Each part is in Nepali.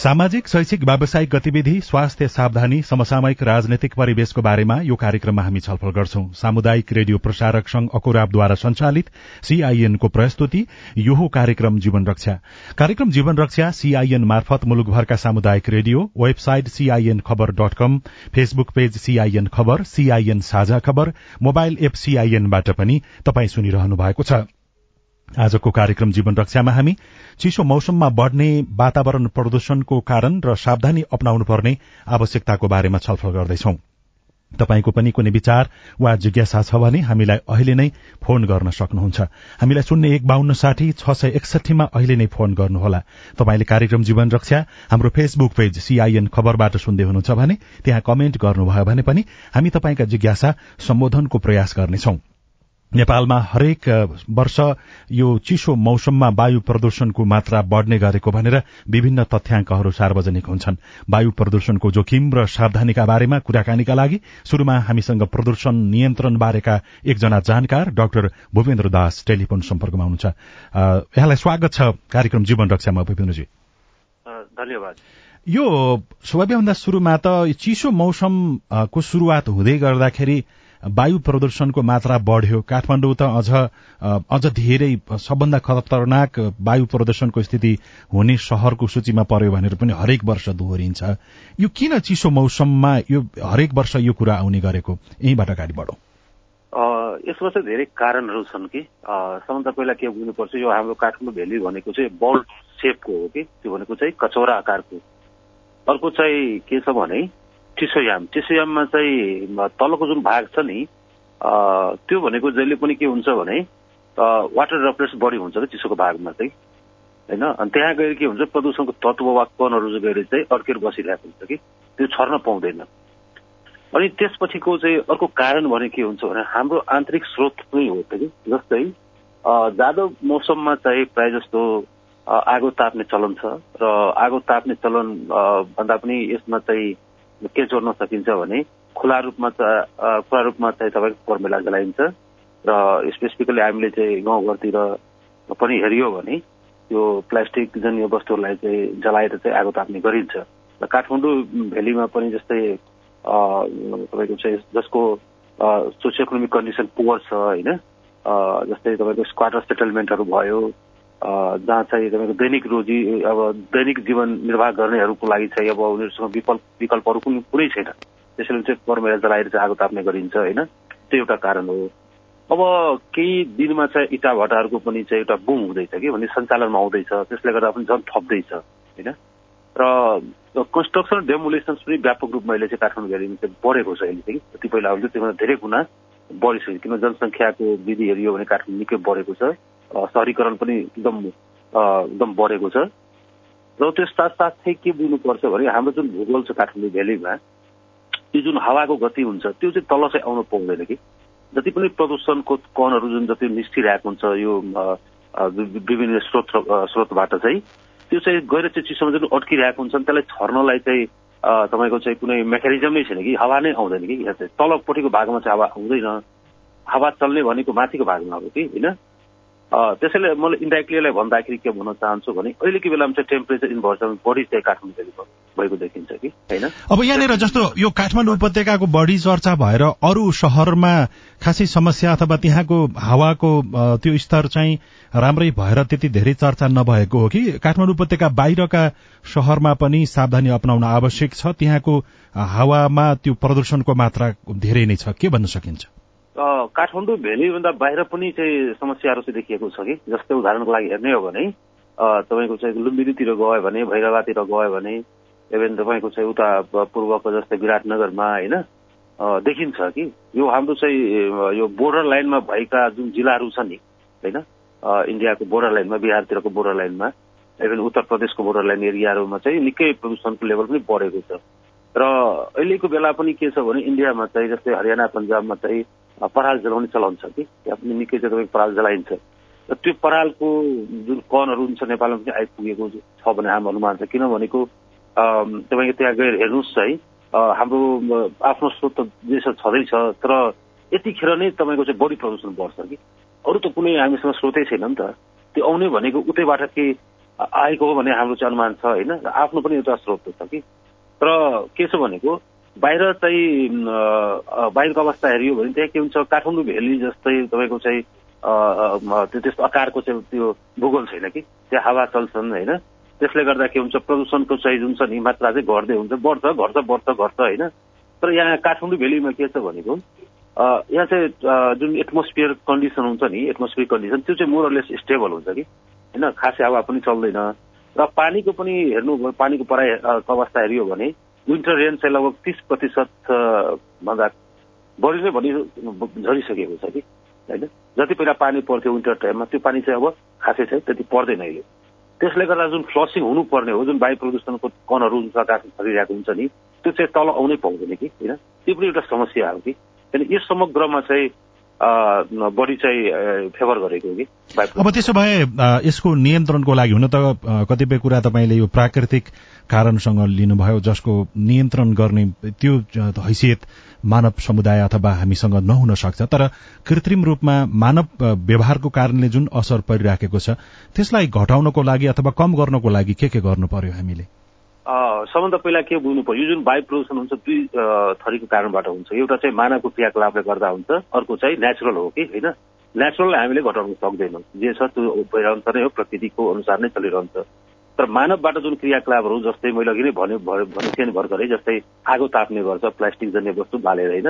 सामाजिक शैक्षिक व्यावसायिक गतिविधि स्वास्थ्य सावधानी समसामयिक राजनैतिक परिवेशको बारेमा यो कार्यक्रममा हामी छलफल गर्छौं। सामुदायिक रेडियो प्रसारक संघ अकोराबद्वारा संचालित सीआईएनको प्रस्तुति यो कार्यक्रम जीवन रक्षा। कार्यक्रम जीवन रक्षा सीआईएन मार्फत मुलुकभरका सामुदायिक रेडियो वेबसाइट सीआईएन खबर dot com Facebook page CIN खबर सीआईएन साझा खबर मोबाइल एप सीआईएनबाट पनि तपाई सुनिरहनु भएको छ। आजको कार्यक्रम जीवन रक्षामा हामी चिसो मौसममा बढ़ने वातावरण प्रदूषणको कारण र सावधानी अप्नाउनु पर्ने आवश्यकताको बारेमा छलफल गर्दैछौ। तपाईँको पनि कुनै विचार वा जिज्ञासा छ भने हामीलाई अहिले नै फोन गर्न सक्नुहुन्छ। हामीलाई शून्य एक बान्न साठी छ सय एकसठीमा अहिले नै फोन गर्नुहोला। तपाईँले कार्यक्रम जीवन रक्षा हाम्रो फेसबुक पेज सीआईएन खबरबाट सुन्दै हुनुहुन्छ भने त्यहाँ कमेन्ट गर्नुभयो भने पनि हामी तपाईँका जिज्ञासा सम्बोधनको प्रयास गर्नेछौं। नेपालमा हरेक वर्ष यो चिसो मौसममा वायु प्रदूषणको मात्रा बढ़ने गरेको भनेर विभिन्न तथ्याङ्कहरू सार्वजनिक हुन्छन्। वायु प्रदूषणको जोखिम र सावधानीका बारेमा कुराकानीका लागि शुरूमा हामीसँग प्रदूषण नियन्त्रण बारेका एकजना जानकार डाक्टर भूपेन्द्र दास टेलिफोन सम्पर्कमा हुनुहुन्छ। यहाँलाई स्वागत छ कार्यक्रम जीवन रक्षामा भूपेन्द्रजी। धन्यवाद। यो सबैभन्दा शुरूमा त चिसो मौसमको शुरूआत हुँदै गर्दाखेरि वायु प्रदूषणको मात्रा बढ़्यो। काठमाडौँ त अझ अझ धेरै सबभन्दा खतरनाक वायु प्रदूषणको स्थिति हुने शहरको सूचीमा पर्यो भनेर पनि हरेक वर्ष दोहोरिन्छ। यो किन चिसो मौसममा यो हरेक वर्ष यो कुरा आउने गरेको? यहीँबाट अगाडि बढौँ। यसमा चाहिँ धेरै कारणहरू छन् कि। सबभन्दा पहिला के बुझ्नुपर्छ यो हाम्रो काठमाडौँ भ्याली भनेको चाहिँ बल सेपको हो कि? त्यो भनेको चाहिँ कचौरा आकारको अर्को चाहिँ के छ भने चिसोयाम चिसोयाममा चाहिँ तलको जुन भाग छ नि त्यो भनेको जहिले पनि के हुन्छ भने वाटर ड्रपलेट्स बढी हुन्छ कि चिसोको भागमा चाहिँ। होइन? अनि त्यहाँ गएर के हुन्छ प्रदूषणको तत्व वा कणहरू गएर चाहिँ अड्केर बसिरहेको हुन्छ कि त्यो छर्न पाउँदैन। अनि त्यसपछिको चाहिँ अर्को कारण भने के हुन्छ भने हाम्रो आन्तरिक स्रोत पनि हो कि जस्तै जाडो मौसममा चाहिँ प्रायः जस्तो आगो ताप्ने चलन छ। र आगो ताप्ने चलन भन्दा पनि यसमा चाहिँ के जोड्न सकिन्छ भने खुला रूपमा खुला रूपमा चाहिँ तपाईँको फर्मुला जलाइन्छ र स्पेसिफिकली हामीले चाहिँ गाउँघरतिर पनि हेऱ्यो भने यो प्लास्टिक जन्य वस्तुहरूलाई चाहिँ जलाएर चाहिँ आगो ताप्ने गरिन्छ। र काठमाडौँ भ्यालीमा पनि जस्तै तपाईँको चाहिँ जसको सोसियो इकोनोमिक कन्डिसन पुवर छ होइन जस्तै तपाईँको स्क्वाटर सेटलमेन्टहरू भयो जहाँ चाहिँ तपाईँको दैनिक रोजी अब दैनिक जीवन निर्वाह गर्नेहरूको लागि चाहिँ अब उनीहरूसँग विकल्प विकल्पहरू कुनै कुनै छैन। त्यसैले चाहिँ कर्मेला जलाएर चाहिँ आगो ताप्ने गरिन्छ होइन? त्यो एउटा कारण हो। अब केही दिनमा चाहिँ इटा भट्टाहरूको पनि चाहिँ एउटा बुम हुँदैछ कि भने सञ्चालनमा आउँदैछ। त्यसले गर्दा पनि झन् थप्दैछ होइन? र कन्स्ट्रक्सन डेमोलेसन्स पनि व्यापक रूपमा अहिले चाहिँ काठमाडौँ भ्यालीमा चाहिँ बढेको छ अहिले चाहिँ जति पहिला हुन्थ्यो त्योभन्दा धेरै गुणा बढिसक्यो। किन जनसङ्ख्याको विधि हेरियो भने काठमाडौँ निकै बढेको छ। सहरीकरण पनि एकदम एकदम बढेको छ। र त्यो साथसाथै के बुझ्नुपर्छ भने हाम्रो जुन भूगोल छ काठमाडौँ भ्यालीमा त्यो जुन हावाको गति हुन्छ त्यो चाहिँ तल चाहिँ आउनु पाउँदैन कि। जति पनि प्रदूषणको कणहरू जुन जति निस्किरहेको हुन्छ यो विभिन्न स्रोत स्रोतबाट चाहिँ त्यो चाहिँ गएर चाहिँ चिसोमा जुन अड्किरहेको हुन्छ त्यसलाई छर्नलाई चाहिँ तपाईँको चाहिँ कुनै मेकानिजम छैन कि। हावा नै आउँदैन कि। यहाँ चाहिँ तलपट्टिको भागमा चाहिँ हावा आउँदैन। हावा चल्ने भनेको माथिको भागमा हो कि होइन? त्यसैले मैले इन्डाइरेक्टलीलाई भन्दाखेरि के भन्न चाहन्छु भने अहिलेको बेलामा चाहिँ टेम्परेचर इन्भर्सन बढी चाहिँ काठमाडौँ भएको देखिन्छ कि होइन? अब यहाँनिर जस्तो यो काठमाडौँ उपत्यकाको बढी चर्चा भएर अरू शहरमा खासै समस्या अथवा त्यहाँको हावाको त्यो स्तर चाहिँ राम्रै भएर त्यति धेरै चर्चा नभएको हो कि? काठमाडौँ उपत्यका बाहिरका शहरमा पनि सावधानी अप्नाउन आवश्यक छ। त्यहाँको हावामा त्यो प्रदूषणको मात्रा धेरै नै छ। के भन्न सकिन्छ? काठमाडौँ भ्यालीभन्दा बाहिर पनि चाहिँ समस्याहरू चाहिँ देखिएको छ कि? जस्तै उदाहरणको लागि हेर्ने हो भने तपाईँको चाहिँ लुम्बिनीतिर गयो भने भैरवातिर गयो भने इभेन तपाईँको चाहिँ उता पूर्वको जस्तै विराटनगरमा होइन? देखिन्छ कि? यो हाम्रो चाहिँ यो बोर्डर लाइनमा भएका जुन जिल्लाहरू छन् नि होइन? इन्डियाको बोर्डर लाइनमा बिहारतिरको बोर्डर लाइनमा इभन उत्तर प्रदेशको बोर्डर लाइन एरियाहरूमा चाहिँ निकै प्रदूषणको लेभल पनि बढेको छ। र अहिलेको बेला पनि के छ भने इन्डियामा चाहिँ जस्तै हरियाणा पन्जाबमा चाहिँ पराल जलाउने चलन छ कि? त्यहाँ पनि निकै तपाईँको पराल जलाइन्छ। र त्यो परालको जुन कणहरू हुन्छ नेपालमा पनि आइपुगेको छ भने हाम्रो अनुमान छ। किन भनेको तपाईँको त्यहाँ गएर हेर्नुहोस् है हाम्रो आफ्नो स्रोत छ छँदैछ तर यतिखेर नै तपाईँको चाहिँ बढी प्रदूषण बढ्छ कि? अरू त कुनै हामीसँग स्रोतै छैन नि त। त्यो आउने भनेको उतैबाट के आएको हो भन्ने हाम्रो चाहिँ अनुमान छ होइन? आफ्नो पनि एउटा स्रोत छ कि? तर के छ भनेको बाहिर चाहिँ बाहिरको अवस्था हेऱ्यो भने त्यहाँ के हुन्छ काठमाडौँ भेली जस्तै तपाईँको चाहिँ त्यो त्यस्तो आकारको चाहिँ त्यो भूगोल छैन कि? त्यहाँ हावा चल्छन् होइन? त्यसले गर्दा के हुन्छ प्रदूषणको चाहिँ जुन छ नि मात्रा चाहिँ घट्दै हुन्छ बढ्छ घट्छ बढ्छ घट्छ होइन? तर यहाँ काठमाडौँ भेलीमा के छ भनेको यहाँ चाहिँ जुन एटमोस्फियर कन्डिसन हुन्छ नि एटमोस्फियर कन्डिसन त्यो चाहिँ मोरलेस स्टेबल हुन्छ कि? होइन? खासै हावा पनि चल्दैन। र पानीको पनि हेर्नु पानीको पराइ अवस्था हेऱ्यो भने विन्टर रेन चाहिँ लगभग तिस प्रतिशत भन्दा बढी नै भनी झरिसकेको छ कि होइन? जति पहिला पानी पर्थ्यो विन्टर टाइममा त्यो पानी चाहिँ अब खासै चाहिँ त्यति पर्दैन अहिले। त्यसले गर्दा जुन फ्लसिङ हुनुपर्ने हो जुन वायु प्रदूषणको कणहरू जुन आकाश छरिरहेको हुन्छ नि त्यो चाहिँ तल आउनै पाउँदैन कि होइन? त्यो पनि एउटा समस्या हो कि। किन यस समग्रमा चाहिँ बढी चाहिँ फेभर गरेको कि अब त्यसो भए यसको नियन्त्रणको लागि हुन त कतिपय कुरा तपाईँले यो प्राकृतिक कारणसँग लिनुभयो जसको नियन्त्रण गर्ने त्यो हैसियत मानव समुदाय अथवा हामीसँग नहुन सक्छ तर कृत्रिम रूपमा मानव व्यवहारको कारणले जुन असर परिराखेको छ त्यसलाई घटाउनको लागि अथवा कम गर्नको लागि के के गर्नु पर्यो हामीले सबभन्दा पहिला के बुझ्नु पर्यो? यो जुन वायु प्रदूषण हुन्छ दुई थरीको कारणबाट हुन्छ। एउटा चाहिँ मानवको क्रियाकलापले गर्दा हुन्छ अर्को चाहिँ नेचुरल हो कि होइन? नेचुरल हामीले घटाउन सक्दैनौँ। जे छ त्यो भइरहन्छ नै हो प्रकृतिको अनुसार नै चलिरहन्छ। तर मानवबाट जुन क्रियाकलापहरू जस्तै मैले अघि नै भन्यो भनेको थिएँ भर्खरै जस्तै आगो ताप्ने गर्छ प्लास्टिक जन्य वस्तु बालेर होइन?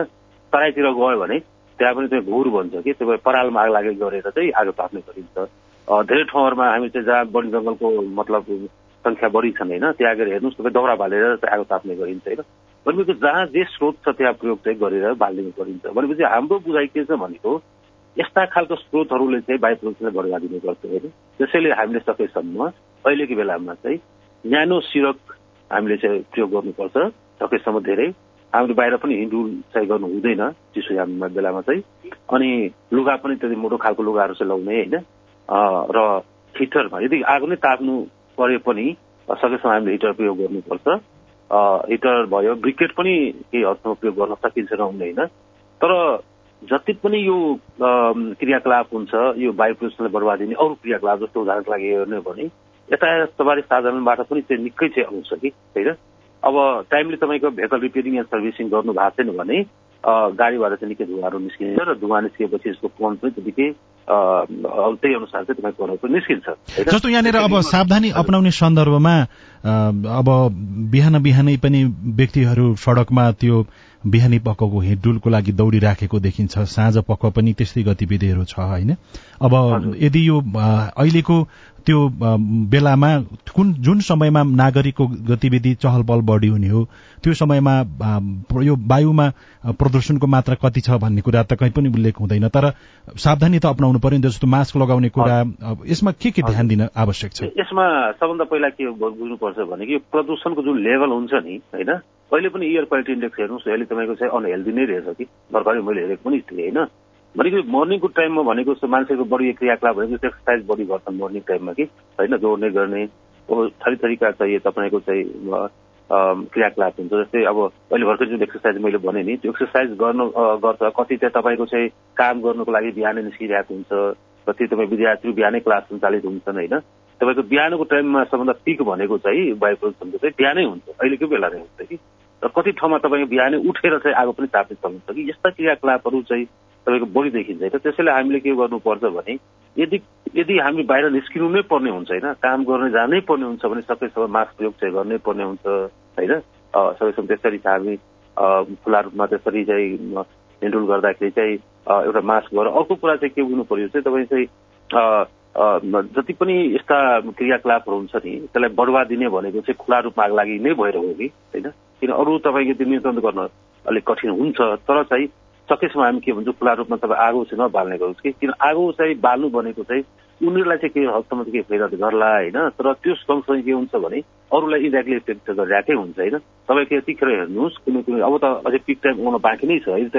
तराईतिर गयो भने त्यहाँ पनि त्यो घुर भन्छ कि त्यो परालमा आग लागि गरेर चाहिँ आगो ताप्ने गरिन्छ। धेरै ठाउँहरूमा हामी चाहिँ जहाँ वन जङ्गलको मतलब सङ्ख्या बढी छन् होइन त्यहाँ गएर हेर्नुहोस् तपाईँ दाउरा बालेर आगो ताप्ने गरिन्छ होइन भनेपछि जहाँ जे स्रोत छ त्यहाँ प्रयोग चाहिँ गरेर बालिने गरिन्छ भनेपछि हाम्रो बुझाइ के छ भनेको यस्ता खालको स्रोतहरूले चाहिँ वायु प्रदूषणलाई बढावा दिने गर्छ होइन त्यसैले हामीले सकेसम्म अहिलेको बेलामा चाहिँ न्यानो सिरक हामीले चाहिँ प्रयोग गर्नुपर्छ सकेसम्म धेरै हामीले बाहिर पनि हिँडुल चाहिँ गर्नु हुँदैन चिसो याममा बेलामा चाहिँ अनि लुगा पनि त्यति मोटो खालको लुगाहरू चाहिँ लाउने होइन र हिटरमा यदि आगो नै ताप्नु परे पनि सकेसम्म हामीले हिटर प्रयोग गर्नुपर्छ। हिटर भयो ब्रिकेट पनि केही हदसम्म प्रयोग गर्न सकिन्छ नहुने होइन तर जति पनि यो क्रियाकलाप हुन्छ यो वायु प्रदूषणलाई बर्बाद दिने अरू क्रियाकलाप जस्तो उदाहरणको लागि हेर्ने हो भने यातायात सवारी साधनबाट पनि चाहिँ निकै चाहिँ आउँछ कि होइन अब टाइमली तपाईँको भेकल रिपेयरिङ एन्ड सर्भिसिङ गर्नु भएको छैन भने गाडीबाट चाहिँ निकै धुवाहरू निस्किन्छ र धुवा निस्किएपछि यसको कम पनि त्यतिकै त्यही अनुसार चाहिँ तपाईँको निस्किन्छ। जस्तो यहाँनिर अब सावधानी अपनाउने सन्दर्भमा अब बिहान बिहानै पनि व्यक्तिहरू सड़कमा त्यो बिहानी पक्कको हिँडुलको लागि दौडिराखेको देखिन्छ। साँझ पक्क पनि त्यस्तै गतिविधिहरू छ होइन? अब यदि यो अहिलेको त्यो बेलामा कुन जुन समयमा नागरिकको गतिविधि चहल पहल बढी हुने हो त्यो समयमा यो वायुमा प्रदूषणको मात्रा कति छ भन्ने कुरा त कहीँ पनि उल्लेख हुँदैन तर सावधानी त अप्नाउनु पर्यो जस्तो मास्क लगाउने कुरा यसमा के के ध्यान दिन आवश्यक छ? यसमा सबभन्दा पहिला के बुझ्नुपर्छ भने कि प्रदूषणको जुन लेभल हुन्छ नि होइन अहिले पनि एयर क्वालिटी इन्डेक्स हेर्नुहोस् अहिले तपाईँको चाहिँ अनहेल्दी नै रहेछ कि भर्खरै मैले हेरेको पनि थिएँ होइन। भनेको मर्निङको टाइममा भनेको जस्तो मान्छेको बढी क्रियाकलाप भनेको एक्सर्साइज बढी गर्छन् मर्निङ टाइममा कि? होइन दौड्ने गर्ने थरी थरीका चाहिँ तपाईँको चाहिँ क्रियाकलाप हुन्छ। जस्तै अब अहिले भर्खर जुन एक्सर्साइज मैले भने नि त्यो एक्सर्साइज गर्नु गर्छ। कति चाहिँ तपाईँको चाहिँ काम गर्नुको लागि बिहानै निस्किरहेको हुन्छ कति तपाईँ विद्यार्थी बिहानै क्लास सञ्चालित हुन्छन् होइन? तपाईँको बिहानको टाइममा सबभन्दा पिक भनेको चाहिँ वायु प्रदूषणको चाहिँ बिहानै हुन्छ। अहिलेको बेला नै हुन्छ कि? र कति ठाउँमा तपाईँको बिहानै उठेर चाहिँ आगो पनि ताप्ने चल्नुहुन्छ कि? यस्ता क्रियाकलापहरू चाहिँ तपाईँको बढी देखिन्छ। होइन त्यसैले हामीले के गर्नुपर्छ भने यदि यदि हामी बाहिर निस्किनु नै पर्ने हुन्छ होइन काम गर्ने जानै पर्ने हुन्छ भने सकेसम्म मास्क प्रयोग चाहिँ गर्नै पर्ने हुन्छ होइन सकेसम्म त्यसरी चाहिँ हामी खुला रूपमा त्यसरी चाहिँ हिँडुल गर्दाखेरि चाहिँ एउटा मास्क गरेर अर्को कुरा चाहिँ के बुझ्नु पर्यो चाहिँ तपाईँ चाहिँ जति पनि यस्ता क्रियाकलापहरू हुन्छ नि त्यसलाई बढुवा दिने भनेको चाहिँ खुला रूपमा लागि नै भएर हो कि होइन? किन अरू तपाईँको त्यो नियन्त्रण गर्न अलिक कठिन हुन्छ तर चाहिँ सकेसम्म हामी के भन्छौँ खुला रूपमा तपाईँ आगो चाहिँ नबाल्ने गरोस् कि? किन आगो चाहिँ बाल्नु भनेको चाहिँ उनीहरूलाई चाहिँ के हदसम्म चाहिँ के फाइदा गर्ला होइन? तर त्यो सँगसँगै के हुन्छ भने अरूलाई इन्डाइरेक्टली इफेक्ट गरिरहेकै हुन्छ होइन? तपाईँको यतिखेर हेर्नुहोस् कुनै कुनै अब त अझै पिक टाइम आउन बाँकी नै छ। अहिले त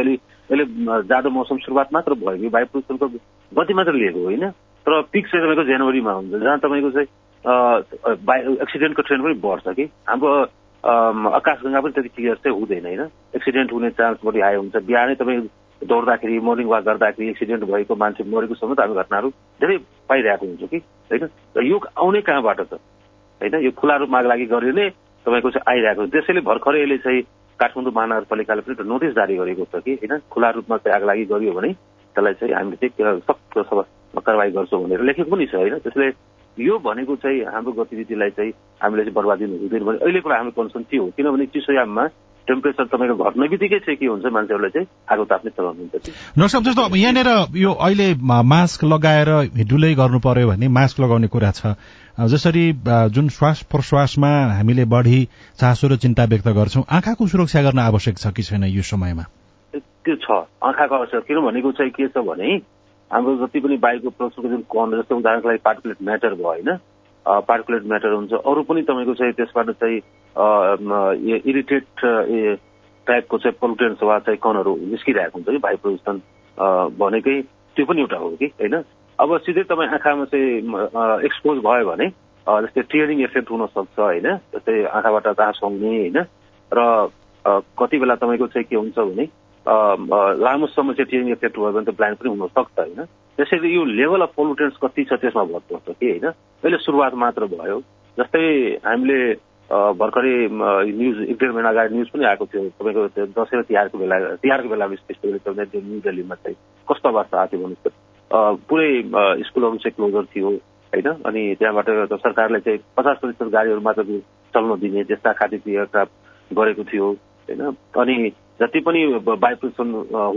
अहिले जाडो मौसम सुरुवात मात्र भयो कि वायु प्रदूषणको गति मात्र लिएको होइन? तर पिक चाहिँ तपाईँको जनवरीमा हुन्छ जहाँ तपाईँको चाहिँ एक्सिडेन्टको ट्रेन्ड पनि बढ्छ कि? हाम्रो आकाशगङ्गा पनि त्यति क्लियर चाहिँ हुँदैन होइन? एक्सिडेन्ट हुने चान्स बढी हाई हुन्छ। बिहानै तपाईँ दौड्दाखेरि मर्निङ वाक गर्दाखेरि एक्सिडेन्ट भएको मान्छे मरेको समेत हामी घटनाहरू धेरै पाइरहेको हुन्छौँ कि होइन? र यो आउने कहाँबाट त? होइन? यो खुला रूपमा लागि भने तपाईँको चाहिँ आइरहेको त्यसैले भर्खरै यसले चाहिँ काठमाडौँ महानगरपालिकाले पनि नोटिस जारी गरेको छ कि होइन? खुला रूपमा चाहिँ आग लागि गरियो भने त्यसलाई चाहिँ हामीले चाहिँ सक्त कारवाही गर्छौँ भनेर लेखेको पनि छ होइन? त्यसले यो भनेको चाहिँ हाम्रो गतिविधिलाई चाहिँ हामीले चाहिँ बर्बादी हुँदैन भने अहिलेको हाम्रो कन्सर्न के हो? किनभने चिसोयाममा टेम्परेचर तपाईँको घट्ने बित्तिकै चाहिँ के हुन्छ मान्छेहरूलाई चाहिँ आगो ताप्ने चलाउनुहुन्छ नर्स साहब जस्तो यहाँनिर यो अहिले मास्क लगाएर हिडुलै गर्नु पर्यो भने मास्क लगाउने कुरा छ। जसरी जुन श्वास प्रश्वासमा हामीले बढी चासो र चिन्ता व्यक्त गर्छौँ आँखाको सुरक्षा गर्न आवश्यक छ कि छैन यो समयमा? त्यो छ। आँखाको आवश्यक किन भनेको चाहिँ के छ भने हाम्रो जति पनि बाहिरको प्रदूषणको जुन कण जस्तो उदाहरणको लागि पार्टिकुलेट म्याटर भयो होइन? पार्कुलेट म्याटर हुन्छ। अरू पनि तपाईँको चाहिँ त्यसबाट चाहिँ इरिटेट टाइपको चाहिँ पोल्युटेन्स वा चाहिँ कणहरू निस्किरहेको हुन्छ कि वायु प्रदूषण भनेकै त्यो पनि एउटा हो कि होइन? अब सिधै तपाईँ आँखामा चाहिँ एक्सपोज भयो भने जस्तै ट्रेनिङ इफेक्ट हुनसक्छ होइन? जस्तै आँखाबाट घाँस आउने होइन? र कति बेला तपाईँको चाहिँ के हुन्छ भने लामो चाहिँ ट्रेनिङ इफेक्ट भयो भने त ब्लाइन्ड पनि हुनसक्छ होइन? त्यसैले यो लेभल अफ पोल्युटेन्स कति छ त्यसमा भर पर्छ कि होइन? अहिले सुरुवात मात्र भयो। जस्तै हामीले भर्खरै न्युज एक डेढ महिना अगाडि न्युज पनि आएको थियो। तपाईँको दसैँ र तिहारको बेला तिहारको बेलामा स्पेसली चल्दै न्यु दिल्लीमा चाहिँ कस्तो अवस्था आएको थियो भन्नुहोस् पुरै स्कुलहरू चाहिँ क्लोजर थियो होइन? अनि त्यहाँबाट सरकारले चाहिँ पचास प्रतिशत गाडीहरू मात्र चल्न दिने त्यस्ता खाद्य गरेको थियो होइन? अनि जति पनि वायु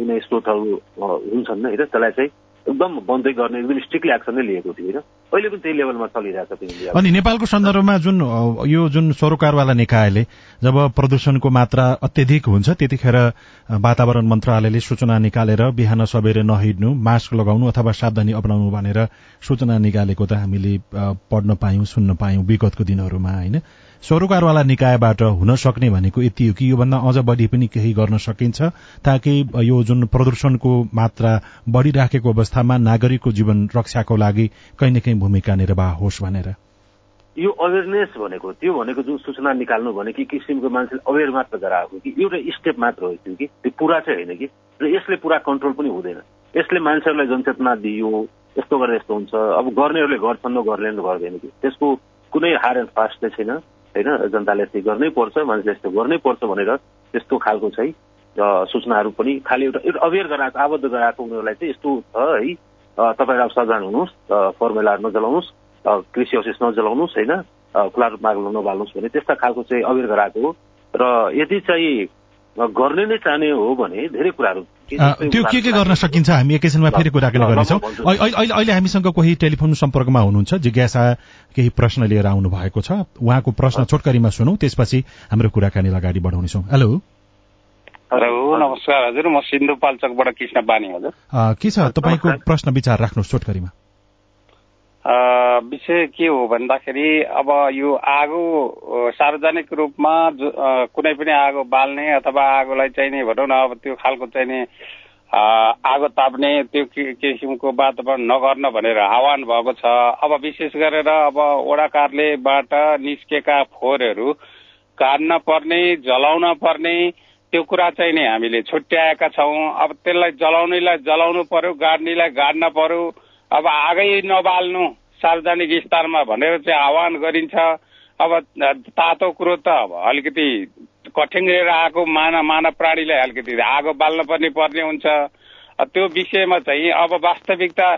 हुने स्रोतहरू हुन्छन् होइन त्यसलाई चाहिँ एकदम बन्दै गर्ने एकदम स्ट्रिक्टली एक्सन नै लिएको थियो होइन। अहिले पनि त्यही लेभलमा चलिरहेको छ अनि नेपालको सन्दर्भमा जुन यो जुन सरोकारवाला निकायले जब प्रदूषणको मात्रा अत्यधिक हुन्छ त्यतिखेर वातावरण मन्त्रालयले सूचना निकालेर बिहान सबेर नहिँड्नु मास्क लगाउनु अथवा सावधानी अपनाउनु भनेर सूचना निकालेको त हामीले पढ्न पायौं सुन्न पायौं विगतको दिनहरूमा होइन। सरोकारवाला निकायबाट हुन सक्ने भनेको यति हो कि योभन्दा अझ बढी पनि केही गर्न सकिन्छ ताकि यो जुन प्रदूषणको मात्रा बढ़िराखेको अवस्थामा नागरिकको जीवन रक्षाको लागि कहीँ न कहीँ भूमिका निर्वाह होस् भनेर। यो अवेरनेस भनेको त्यो भनेको जुन सूचना निकाल्नु भने कि किसिमको मान्छेले अवेर मात्र गराएको कि एउटा स्टेप मात्र हो त्यो कि त्यो पुरा चाहिँ होइन कि र यसले पुरा कन्ट्रोल पनि हुँदैन। यसले मान्छेहरूलाई जनचेतना दियो यस्तो गरेर यस्तो हुन्छ अब गर्नेहरूले गर्छन् नगर्नेले गर्दैन कि त्यसको कुनै हार एन्ड फास्ट चाहिँ छैन। होइन जनताले यस्तै गर्नै पर्छ मान्छेले यस्तो गर्नै पर्छ भनेर त्यस्तो खालको चाहिँ सूचनाहरू पनि खालि एउटा अवेर गराएको आबद्ध गराएको उनीहरूलाई चाहिँ यस्तो छ है। तपाईँहरू अब सजान हुनुहोस् फर्मुलाहरू नजलाउनुहोस् कृषि अवशेष नजलाउनुहोस् होइन। खुला रूपमा नबाल्नुहोस् भने त्यस्ता खालको चाहिँ अवेर गराएको हो। र यदि चाहिँ गर्ने नै चाहने हो भने धेरै कुराहरू त्यो के के गर्न सकिन्छ? हामी एकैछिनमा फेरि कुराकानी गर्नेछौँ। अहिले हामीसँग कोही टेलिफोन सम्पर्कमा हुनुहुन्छ जिज्ञासा केही प्रश्न लिएर आउनु भएको छ। उहाँको प्रश्न छोटकरीमा सुनौ त्यसपछि हाम्रो कुराकानी अगाडि बढाउनेछौँ। हेलो। हेलो नमस्कार हजुर। म सिन्धुपाल्चोकबाट कृष्ण बानी हजुर। के छ? तपाईँको प्रश्न विचार राख्नुहोस् छोटकरीमा। विषय के हो भन्दाखेरि अब यो आगो सार्वजनिक रूपमा कुनै पनि आगो बाल्ने अथवा आगोलाई चाहिने भनौँ न अब त्यो खालको चाहिने आगो ताप्ने त्यो किसिमको वातावरण नगर्न भनेर आह्वान भएको छ। अब विशेष गरेर अब वडा कार्यालयबाट निस्केका फोहोरहरू काट्न पर्ने जलाउन पर्ने त्यो कुरा चाहिँ नि हामीले छुट्याएका छौँ। अब त्यसलाई जलाउनेलाई जलाउनु पर्यो गाड्नेलाई गाड्न पर्यो। अब आगै नबाल्नु सार्वजनिक स्तरमा भनेर चाहिँ आह्वान गरिन्छ। अब तातो कुरो त अब अलिकति कठिन आएको मानव मानव प्राणीलाई अलिकति आगो बाल्न पर्ने पर्ने हुन्छ त्यो विषयमा चाहिँ अब वास्तविकता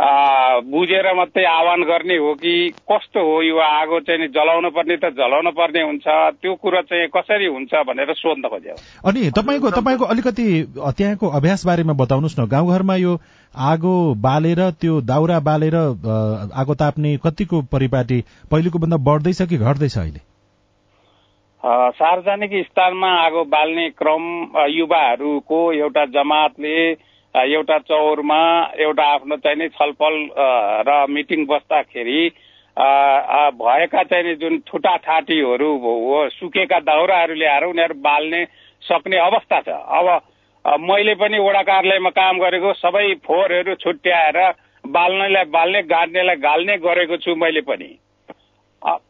बुझेर मात्रै आह्वान गर्ने हो कि कस्तो हो यो आगो चाहिँ जलाउनु पर्ने त जलाउनु पर्ने हुन्छ त्यो कुरो चाहिँ कसरी हुन्छ भनेर सोध्न खोज्यो अनि तपाईँको तपाईँको अलिकति त्यहाँको अभ्यास बारेमा बताउनुहोस् न। गाउँघरमा यो आगो बालेर त्यो दाउरा बालेर आगो ताप्ने कतिको परिपाटी पहिलेको भन्दा बढ्दैछ कि घट्दैछ अहिले? सार्वजनिक स्थानमा आगो बाल्ने क्रम युवाहरूको एउटा जमातले एउटा चौरमा एउटा आफ्नो चाहिने छलफल र मिटिङ बस्दाखेरि भएका चाहिने जुन ठुटा ठाटीहरू हो सुकेका दाउराहरू ल्याएर उनीहरू बाल्ने सक्ने अवस्था छ। अब मैले पनि वडा कार्यालयमा काम गरेको सबै फोहोरहरू छुट्याएर बाल्नेलाई बाल्ने गाड्नेलाई गाल्ने गरेको छु मैले पनि।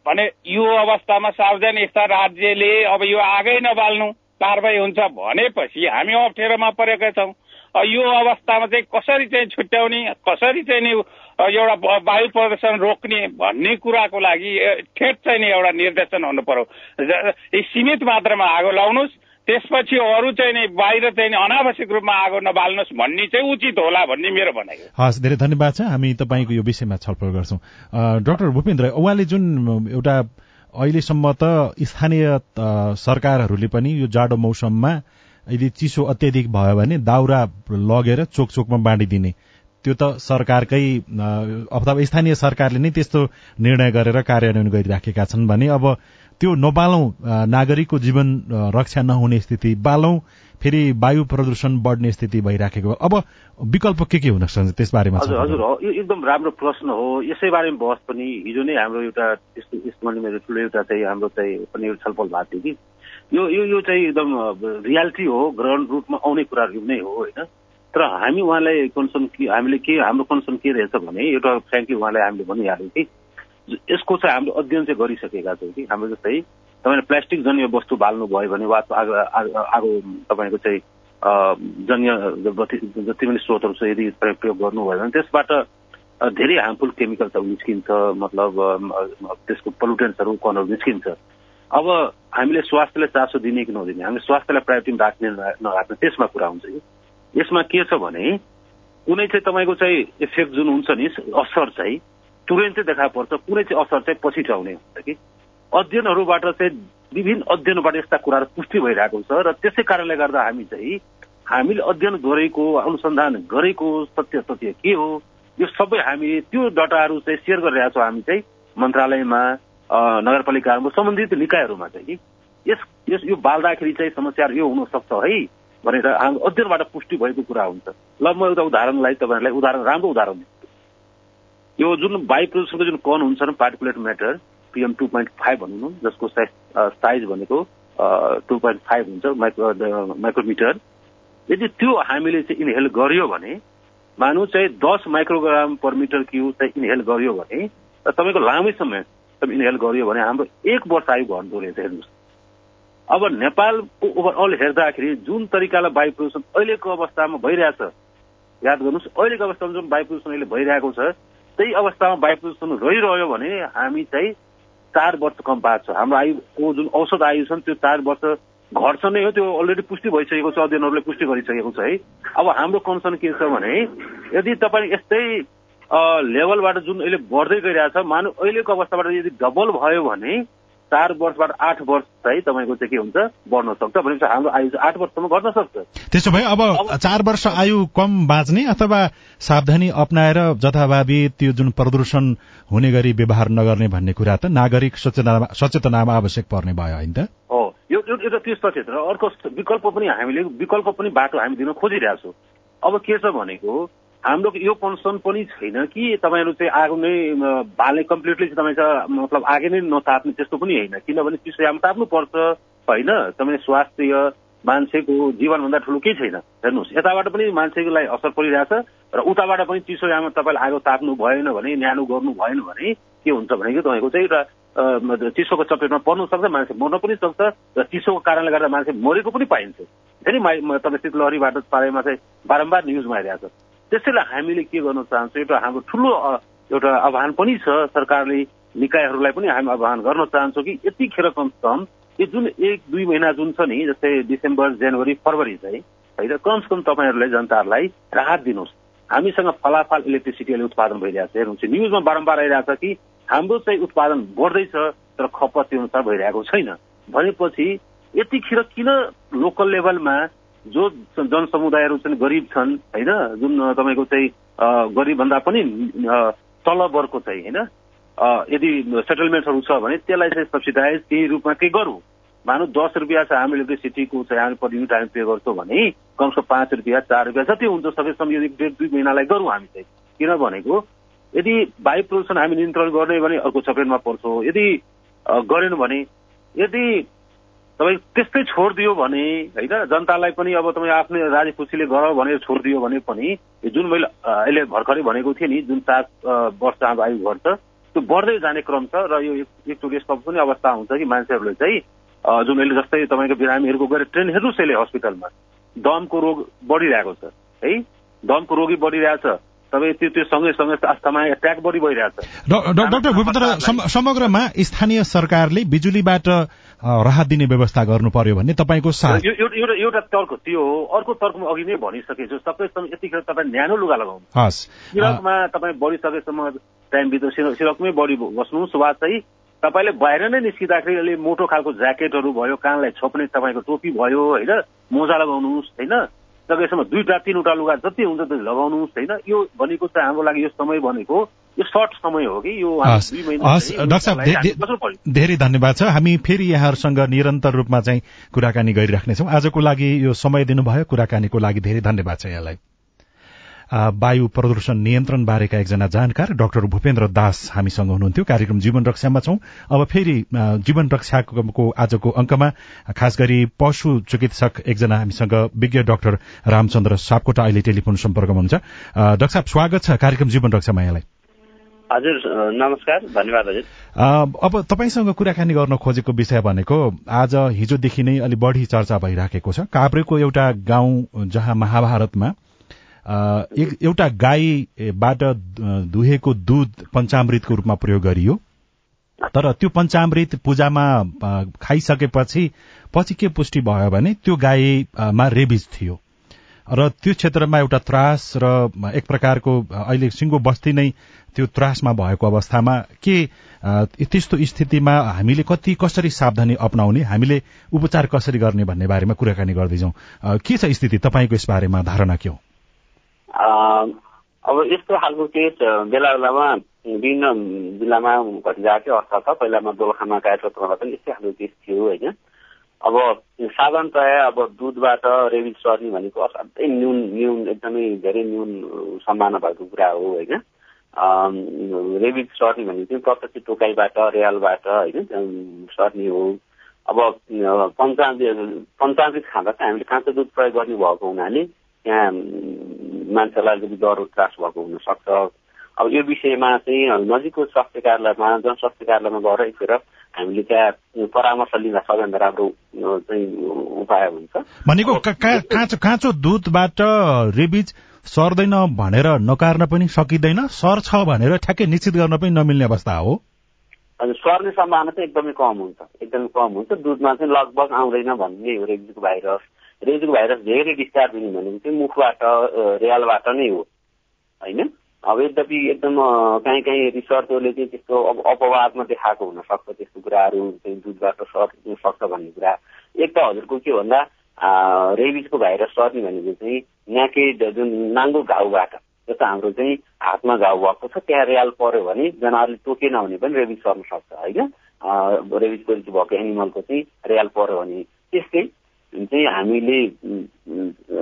भने यो अवस्थामा सार्वजनिक स्तर राज्यले अब यो आगै नबाल्नु कारवाही हुन्छ भनेपछि हामी अप्ठ्यारोमा परेका छौँ। यो अवस्थामा चाहिँ कसरी चाहिँ छुट्याउने कसरी चाहिँ नि एउटा वायु प्रदूषण रोक्ने भन्ने कुराको लागि ठेट चाहिँ नि एउटा निर्देशन हुनु पर्यो। सीमित मात्रामा आगो लाउनुहोस् त्यसपछि अरू चाहिँ नि बाहिर चाहिँ अनावश्यक रूपमा आगो नबाल्नुहोस् भन्ने चाहिँ उचित होला भन्ने मेरो भनाइ हस् धेरै धन्यवाद छ। हामी तपाईँको यो विषयमा छलफल गर्छौँ। डाक्टर भूपेन्द्र उहाँले जुन एउटा अहिलेसम्म त स्थानीय सरकारहरूले पनि यो जाडो मौसममा यदि चिसो अत्याधिक भयो भने दाउरा लगेर चोक चोकमा बाँडिदिने। त्यो त सरकारकै अथवा स्थानीय सरकारले नै त्यस्तो निर्णय गरेर कार्यान्वयन गरिराखेका छन् भने अब त्यो नबालौं नागरिकको जीवन रक्षा नहुने स्थिति बालौं फेरि वायु प्रदूषण बढ्ने स्थिति भइराखेको अब विकल्प के के हुन सक्छ त्यस बारेमा हजुर हजुर यो एकदम राम्रो प्रश्न हो। यसै बारेमा बहस पनि हिजो नै हाम्रो एउटा यस्तो मेरो ठुलो एउटा चाहिँ हाम्रो चाहिँ पनि छलफल भएको थियो कि। यो यो यो चाहिँ एकदम रियालिटी हो ग्राउन्ड रुटमा आउने कुराहरू नै हो होइन? तर हामी उहाँलाई कन्सर्न के हामीले के हाम्रो कन्सर्न के रहेछ भने एउटा फ्रेङ्कली उहाँलाई हामीले भनिहाल्यौँ कि यसको चाहिँ हामीले अध्ययन चाहिँ गरिसकेका छौँ कि हाम्रो जस्तै तपाईँले प्लास्टिक जन्य वस्तु बाल्नु भयो भने वा आगो तपाईँको चाहिँ जन्य जति पनि स्रोतहरू छ यदि प्रयोग गर्नुभयो भने त्यसबाट धेरै हार्मफुल केमिकल्सहरू निस्किन्छ मतलब त्यसको पोल्युटेन्सहरू कनहरू निस्किन्छ। अब हामीले स्वास्थ्यलाई चासो दिने कि नदिने? हामीले स्वास्थ्यलाई प्रायोरिटी राख्ने नराख्ने त्यसमा कुरा हुन्छ कि? यसमा के छ भने कुनै चाहिँ तपाईँको चाहिँ इफेक्ट जुन हुन्छ नि असर चाहिँ तुरन्तै देखा पर्छ कुनै चाहिँ असर चाहिँ पछि आउने हुन्छ कि? अध्ययनहरूबाट चाहिँ विभिन्न अध्ययनबाट यस्ता कुराहरू पुष्टि भइरहेको छ र त्यसै कारणले गर्दा हामी चाहिँ हामीले अध्ययन गरेको अनुसन्धान गरेको सत्य तथ्य के हो यो सबै हामीले त्यो डाटाहरू चाहिँ सेयर गरिरहेका छौँ हामी चाहिँ मन्त्रालयमा नगरपालिकाहरूमा सम्बन्धित निकायहरूमा चाहिँ यस यस यो बाल्दाखेरि चाहिँ समस्याहरू यो हुन सक्छ है भनेर अध्ययनबाट पुष्टि भएको कुरा हुन्छ। ल म एउटा उदाहरणलाई तपाईँहरूलाई उदाहरण राम्रो उदाहरण यो जुन वायु प्रदूषणको जुन कन हुन्छ particulate matter PM two point five भनौँ न जसको साइज भनेको टू पोइन्ट फाइभ हुन्छ माइक्रो माइक्रोमिटर यदि त्यो हामीले चाहिँ इनहेल गरियो भने मानु चाहिँ दस माइक्रोग्राम पर मिटर क्यु चाहिँ इनहेल गरियो भने तपाईँको लामै समय इनहेल गरियो भने हाम्रो एक वर्ष आयु घट्दो रहेछ हेर्नुहोस्। अब नेपालको ओभरअल हेर्दाखेरि जुन तरिकाले वायु प्रदूषण अहिलेको अवस्थामा भइरहेछ याद गर्नुहोस् अहिलेको अवस्थामा जुन वायु प्रदूषण अहिले भइरहेको छ त्यही अवस्थामा वायु प्रदूषण रहिरह्यो भने हामी चाहिँ चार वर्ष कम पाएको छ। हाम्रो आयुको जुन औषध आयु छन् त्यो चार वर्ष घट्छ नै हो त्यो अलरेडी पुष्टि भइसकेको छ अध्ययनहरूले पुष्टि गरिसकेको छ है। अब हाम्रो कन्सर्न के छ भने यदि तपाईँ यस्तै लेभलबाट जुन अहिले बढ्दै गइरहेछ मानु अहिलेको अवस्थाबाट यदि डबल भयो भने चार वर्षबाट आठ वर्ष चाहिँ तपाईँको चाहिँ के हुन्छ बढ्न सक्छ। भनेपछि हाम्रो आयु चाहिँ आठ वर्षसम्म घट्न सक्छ। त्यसो भए अब चार वर्ष आयु कम बाँच्ने अथवा सावधानी अप्नाएर जथाभावी त्यो जुन प्रदूषण हुने गरी व्यवहार नगर्ने भन्ने कुरा त नागरिक सचेतनामा आवश्यक पर्ने भयो होइन त? हो। यो एउटा त्यस्तो क्षेत्र अर्को विकल्प पनि हामीले विकल्प पनि बाटो हामी दिन खोजिरहेछौँ। अब के छ भनेको हाम्रो यो कन्सर्न पनि छैन कि तपाईँहरू चाहिँ आगो नै बाल्ने कम्प्लिटली चाहिँ तपाईँ मतलब आगे नै नताप्ने त्यस्तो पनि होइन। किनभने चिसोयाम ताप्नु पर्छ होइन? तपाईँ स्वास्थ्य मान्छेको जीवनभन्दा ठुलो केही छैन। हेर्नुहोस् यताबाट पनि मान्छेलाई असर परिरहेछ र उताबाट पनि चिसोयाममा तपाईँले आगो ताप्नु भएन भने न्यानो गर्नु भएन भने के हुन्छ भने तपाईँको चाहिँ एउटा चिसोको चपेटमा पर्नु सक्छ मान्छे मर्न पनि सक्छ र चिसोको कारणले गर्दा मान्छे मरेको पनि पाइन्छ। धेरै तपाईँ शीतलहरीबाट पारेमा चाहिँ बारम्बार न्युजमा आइरहेको छ। त्यसैले हामीले के गर्न चाहन्छौँ? एउटा हाम्रो ठुलो एउटा आह्वान पनि छ सरकारले निकायहरूलाई पनि हामी आह्वान गर्न चाहन्छौँ कि यतिखेर कमसेकम यो जुन एक दुई महिना जुन छ नि जस्तै डिसेम्बर जनवरी फरवरी चाहिँ होइन कमसेकम तपाईँहरूलाई जनताहरूलाई राहत दिनुहोस्। हामीसँग फलाफल इलेक्ट्रिसिटी अहिले उत्पादन भइरहेको छ। हेर्नुहोस् न्युजमा बारम्बार आइरहेको छ कि हाम्रो चाहिँ उत्पादन बढ्दैछ तर खपत त्यो अनुसार भइरहेको छैन। भनेपछि यतिखेर किन लोकल लेभलमा जो जनसमुदायहरू चाहिँ गरिब छन् होइन? जुन तपाईँको चाहिँ गरिबभन्दा पनि तल वर्गको चाहिँ होइन? यदि सेटलमेन्टहरू छ भने त्यसलाई चाहिँ सब्सिडाइज केही रूपमा केही गरौँ? मानव दस रुपियाँ छ हामी इलेक्ट्रिसिटीको चाहिँ हामी पर युनिट हामी पे गर्छौँ भने कमसेकम पाँच रुपियाँ चार रुपियाँ जति हुन्छ सकेसम्म यो डेढ दुई महिनालाई गरौँ हामी चाहिँ। किन भनेको यदि वायु प्रदूषण हामी नियन्त्रण गर्ने भने अर्को चपेटमा पर्छौँ यदि गरेन भने यदि तपाईँ त्यस्तै छोडिदियो भने होइन? जनतालाई पनि अब तपाईँ आफ्नै राजी खुसीले गर भनेर छोडिदियो भने पनि जुन मैले अहिले भर्खरै भनेको थिएँ नि जुन चार वर्ष हाम्रो आयु घट्छ त्यो बढ्दै जाने क्रम छ र यो एक टुर यस्तो पनि अवस्था हुन्छ कि मान्छेहरूले चाहिँ जुन अहिले जस्तै तपाईँको बिरामीहरूको गएर ट्रेन हेर्नुहोस् अहिले हस्पिटलमा दमको रोग बढिरहेको छ है? दमको रोगी बढिरहेछ तपाईँ त्यो त्यो सँगै सँगै अस्थमा ट्याक बढी भइरहेछ डाक्टर भूपेन्द्र समग्रमा स्थानीय सरकारले बिजुलीबाट राहत दिने व्यवस्था गर्नु पर्यो भन्ने तपाईँको साथ। एउटा एउटा तर्क त्यो हो। अर्को तर्क म अघि नै भनिसकेछु। सबैसम्म यतिखेर तपाईँ न्यानो लुगा लगाउनु। हस्। सिरकमा तपाईँ बढिसकेसम्म टाइम बित्नु सिरकमै बढी बस्नुहोस्। वा चाहिँ तपाईँले बाहिर नै निस्किँदाखेरि अलि मोटो खालको ज्याकेटहरू भयो कानलाई छोप्ने तपाईँको टोपी भयो होइन? मोजा लगाउनुहोस् होइन? सकेसम्म दुईवटा तिनवटा लुगा जति हुन्छ त्यति लगाउनुहोस् होइन? यो भनेको चाहिँ हाम्रो लागि यो समय भनेको यो सर्ट समय हो कि? यो डाक्टर धेरै धन्यवाद छ। हामी फेरि यहाँहरूसँग निरन्तर रूपमा चाहिँ कुराकानी गरिराख्नेछौँ। आजको लागि यो समय दिनुभयो। कुराकानीको लागि धेरै धन्यवाद छ यहाँलाई। वायु प्रदूषण नियन्त्रण बारेका एकजना जानकार डाक्टर भूपेन्द्र दास हामीसँग हुनुहुन्थ्यो। कार्यक्रम जीवन रक्षामा छौं। अब फेरि जीवन रक्षाको आजको अंकमा खास गरी पशु चिकित्सक एकजना हामीसँग विज्ञ डाक्टर रामचन्द्र सापकोटा अहिले टेलिफोन सम्पर्कमा हुनुहुन्छ। डाक्टर साहब स्वागत छ कार्यक्रम जीवन रक्षामा यहाँलाई। हजुर नमस्कार धन्यवाद हजुर। अब तपाईँसँग कुराकानी गर्न खोजेको विषय भनेको आज हिजोदेखि नै अलि बढ़ी चर्चा भइराखेको छ। काभ्रेको एउटा गाउँ जहाँ महाभारतमा एउटा गाईबाट दुहेको दूध पञ्चामृतको रूपमा प्रयोग गरियो। तर त्यो पञ्चामृत पूजामा खाइसकेपछि पछि के पुष्टि भयो भने त्यो गाईमा रेबिज थियो। र त्यो क्षेत्रमा एउटा त्रास र एक प्रकारको अहिले सिङ्गो बस्ती नै त्यो त्रासमा भएको अवस्थामा के त्यस्तो स्थितिमा हामीले कति कसरी सावधानी अप्नाउने हामीले उपचार कसरी गर्ने भन्ने बारेमा कुराकानी गर्दैछौ के छ स्थिति तपाईँको यस बारेमा धारणा के हो? अब यस्तो खालको केस बेला बेलामा विभिन्न जिल्लामा घटिरहेको अर्थ छ। पहिलामा दोलखामा गायत्रमा पनि यस्तै खालको केस थियो होइन। अब साधारणतया अब दुधबाट रेबिज सर्ने भनेको असाध्यै न्यून न्यून एकदमै धेरै न्यून सम्भावना भएको कुरा हो होइन। रेबिज सर्ने भनेको चाहिँ प्रत्यक्ष टोकाइबाट रेलबाट होइन सर्ने हो। अब पञ्चामृत पञ्चामृत खाँदा चाहिँ हामीले काँचो दुध प्रयोग गर्ने भएको हुनाले त्यहाँ मान्छेलाई अलिकति डर त्रास भएको हुनसक्छ। अब यो विषयमा चाहिँ नजिकको स्वास्थ्य कार्यालयमा जनस्वास्थ्य कार्यालयमा गएर एकखेर हामीले त्यहाँ परामर्श लिँदा सबैभन्दा राम्रो चाहिँ उपाय हुन्छ। भनेको काँचो काँचो दुधबाट रेबिज सर्दैन भनेर नकार्न पनि सकिँदैन। सर्छ भनेर ठ्याक्कै निश्चित गर्न पनि नमिल्ने अवस्था हो। हजुर सर्ने सम्भावना चाहिँ एकदमै कम हुन्छ एकदमै कम हुन्छ। दुधमा चाहिँ लगभग आउँदैन भन्ने हो रेबिजको भाइरस। रेबिजको भाइरस धेरै डिस्चार्ज हुने भनेको चाहिँ मुखबाट रेलबाट नै हो होइन? अब यद्यपि एकदम काहीँ काहीँ रिसर्चहरूले चाहिँ त्यस्तो अब अपवादमा देखाएको हुनसक्छ त्यस्तो कुराहरू चाहिँ दुधबाट सर्नु सक्छ भन्ने कुरा। एक त हजुरको के भन्दा रेबिजको भाइरस सर्ने भनेको चाहिँ न्याकेड जुन नाङ्गो घाउबाट जस्तो हाम्रो चाहिँ हातमा घाउ भएको छ त्यहाँ रेल पर्यो भने जनावरले टोकेन भने पनि रेबिज सर्न सक्छ होइन? रेबिज पोलिसी भएको एनिमलको चाहिँ रेल पर्यो भने त्यस्तै चाहिँ हामीले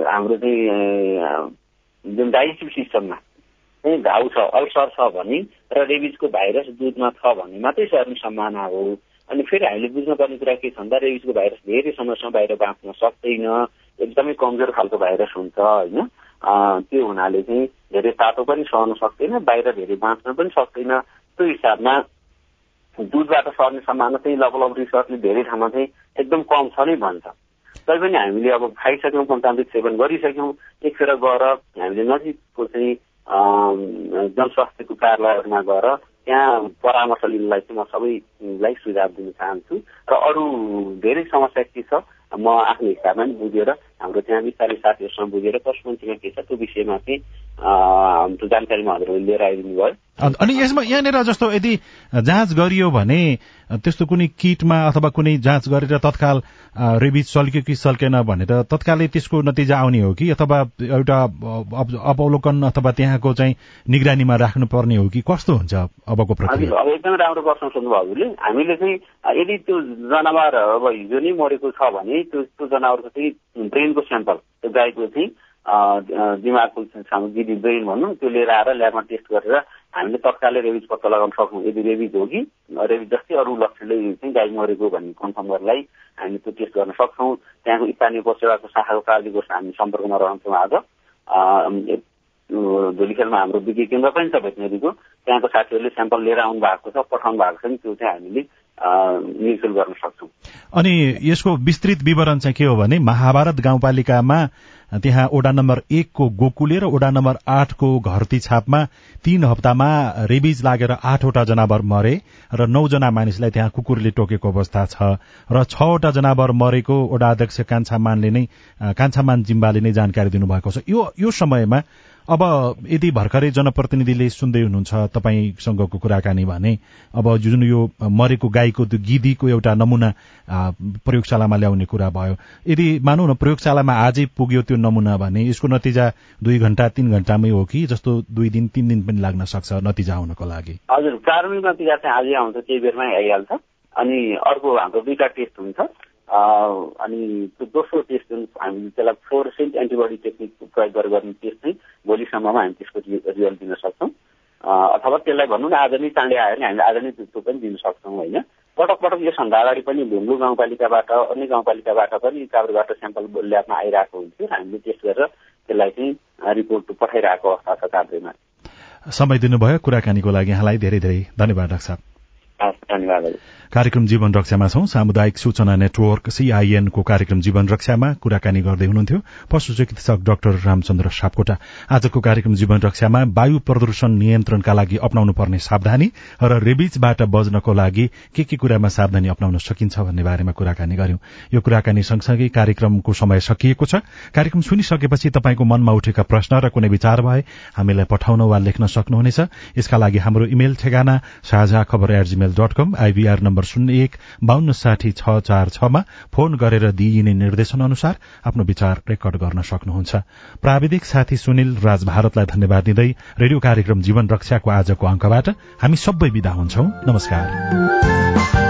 हाम्रो चाहिँ जुन डाइजेस्टिभ सिस्टममा चाहिँ घाउ छ अल्सर छ भने र रेबिजको भाइरस दुधमा छ भने मात्रै सर्ने सम्भावना हो। अनि फेरि हामीले बुझ्नुपर्ने कुरा के छ भन्दा रेबिजको भाइरस धेरै समयसम्म बाहिर बाँच्न सक्दैन एकदमै कमजोर खालको भाइरस हुन्छ होइन? त्यो हुनाले चाहिँ धेरै तातो पनि सहन सक्दैन बाहिर धेरै बाँच्न पनि सक्दैन। त्यो हिसाबमा दुधबाट सर्ने सम्भावना चाहिँ लगभग रिसर्चले धेरै ठाउँमा चाहिँ एकदम कम छ नै भन्छ। तैपनि हामीले अब खाइसक्यौँ पञ्चामृत सेवन गरिसक्यौँ। एकखेर गएर हामीले नजिकको चाहिँ जनस्वास्थ्यको कार्यालयहरूमा गएर त्यहाँ परामर्श लिनलाई चाहिँ म सबैलाई सुझाव दिन चाहन्छु। र अरू धेरै समस्या के छ म आफ्नो हिसाबमा पनि बुझेर हाम्रो त्यहाँ बिस्तारै साथीहरूसँग बुझेर पशुपन्छीमा के छ त्यो विषयमा चाहिँ त्यो जानकारीमा हजुरहरूले लिएर आइदिनु भयो। अनि यसमा यहाँनिर जस्तो यदि जाँच गरियो भने त्यस्तो कुनै किटमा अथवा कुनै जाँच गरेर तत्काल रेबिज सल्क्यो कि सल्केन भनेर तत्कालै त्यसको नतिजा आउने हो कि अथवा एउटा अवलोकन अथवा त्यहाँको चाहिँ निगरानीमा राख्नुपर्ने हो कि कस्तो हुन्छ अबको प्रक्रिया? अब एकदमै राम्रो प्रश्न सोध्नुभयो हजुरले। हामीले चाहिँ यदि त्यो जनावर अब हिजो नै मरेको छ भने त्यो त्यो जनावरको चाहिँ ब्रेनको स्याम्पल त्यो गाईको चाहिँ दिमागको सामग्री ब्रेन भनौँ त्यो लिएर आएर ल्याबमा टेस्ट गरेर हामीले तत्कालै रेबिज पत्ता लगाउन सक्छौँ यदि रेबिज हो कि रेबिज जस्तै अरू लक्षणले चाहिँ गाई मरेको भन्ने कन्फर्म गर्नलाई हामी त्यो टेस्ट गर्न सक्छौँ। त्यहाँको स्थानीय सेवाको शाखाको कार्यालयको हामी सम्पर्कमा रहन्छौँ आज। धुलीखेलमा हाम्रो विज्ञ केन्द्र पनि छ भेटनेरीको। त्यहाँको साथीहरूले स्याम्पल लिएर आउनु भएको छ पठाउनु भएको छ नि त्यो चाहिँ हामीले गर्न सक्छौँ। अनि यसको विस्तृत विवरण चाहिँ के हो भने महाभारत गाउँपालिकामा त्यहाँ ओडा नम्बर एकको गोकुले र ओडा नम्बर आठको घरती छापमा तीन हप्तामा रेबिज लागेर आठवटा जनावर मरे र नौजना मानिसलाई त्यहाँ कुकुरले टोकेको अवस्था छ र छवटा जनावर मरेको ओडा अध्यक्ष कान्छामानले नै कान्छामान जिम्बाले नै जानकारी दिनुभएको छ। यो यो समयमा अब यदि भर्खरै जनप्रतिनिधिले सुन्दै हुनुहुन्छ तपाईँसँगको कुराकानी भने अब जुन यो मरेको गाईको त्यो गिदीको एउटा नमुना प्रयोगशालामा ल्याउने कुरा भयो। यदि मानौ न प्रयोगशालामा आजै पुग्यो त्यो नमुना भने यसको नतिजा दुई घण्टा तीन घण्टामै हो कि? जस्तो दुई दिन तिन दिन पनि लाग्न सक्छ नतिजा आउनको लागि। हजुर प्रारम्भिक नतिजा चाहिँ आजै आउँछ केही बेरमै आइहाल्छ। अनि अर्को हाम्रो दुईटा टेस्ट हुन्छ। अनि त्यो दोस्रो टेस्ट जुन हामी त्यसलाई फ्लोरेसेन्ट एन्टिबडी टेक्निक प्रयोग गरेर गर्ने टेस्ट चाहिँ भोलिसम्ममा हामी त्यसको रिजल्ट दिन सक्छौँ। अथवा त्यसलाई भनौँ न आज नै चाँडै आयो भने हामीले आज नै त्यो पनि दिन सक्छौँ होइन? पटक पटक यसभन्दा अगाडि पनि ढुङ्गु गाउँपालिकाबाट अन्य गाउँपालिकाबाट पनि काभ्रेबाट स्याम्पल ल्याबमा आइरहेको हुन्थ्यो। हामीले टेस्ट गरेर त्यसलाई चाहिँ रिपोर्ट पठाइरहेको अवस्था छ काभ्रेमा। समय दिनुभयो। कुराकानीको लागि यहाँलाई धेरै धेरै धन्यवाद डाक्टर कार्यक्रम जीवन रक्षामा छौं। सामुदायिक सूचना नेटवर्क सीआईएनको कार्यक्रम जीवन रक्षामा कुराकानी गर्दै हुनुहुन्थ्यो। पशु चिकित्सक डाक्टर रामचन्द्र सापकोटा। आजको कार्यक्रम जीवन रक्षामा वायु प्रदूषण नियन्त्रणका लागि अप्नाउनु पर्ने सावधानी र रेबिजबाट बज्नको लागि के के कुरामा सावधानी अप्नाउन सकिन्छ भन्ने बारेमा कुराकानी गर्यौं। यो कुराकानी सँगसँगै कार्यक्रमको समय सकिएको छ। कार्यक्रम सुनिसकेपछि तपाईँको मनमा उठेका प्रश्न र कुनै विचार भए हामीलाई पठाउन वा लेख्न सक्नुहुनेछ। यसका लागि हाम्रो इमेल ठेगाना साझा खबर एट आइभीआर नम्बर शून्य एक बान्न साठी छ चार छमा फोन गरेर दिइने निर्देशन अनुसार आफ्नो विचार रेकर्ड गर्न सक्नुहुन्छ। प्राविधिक साथी सुनिल राज भारतलाई धन्यवाद दिँदै रेडियो कार्यक्रम जीवन रक्षाको आजको अङ्कबाट हामी सबै विदा हुन्छौ। नमस्कार।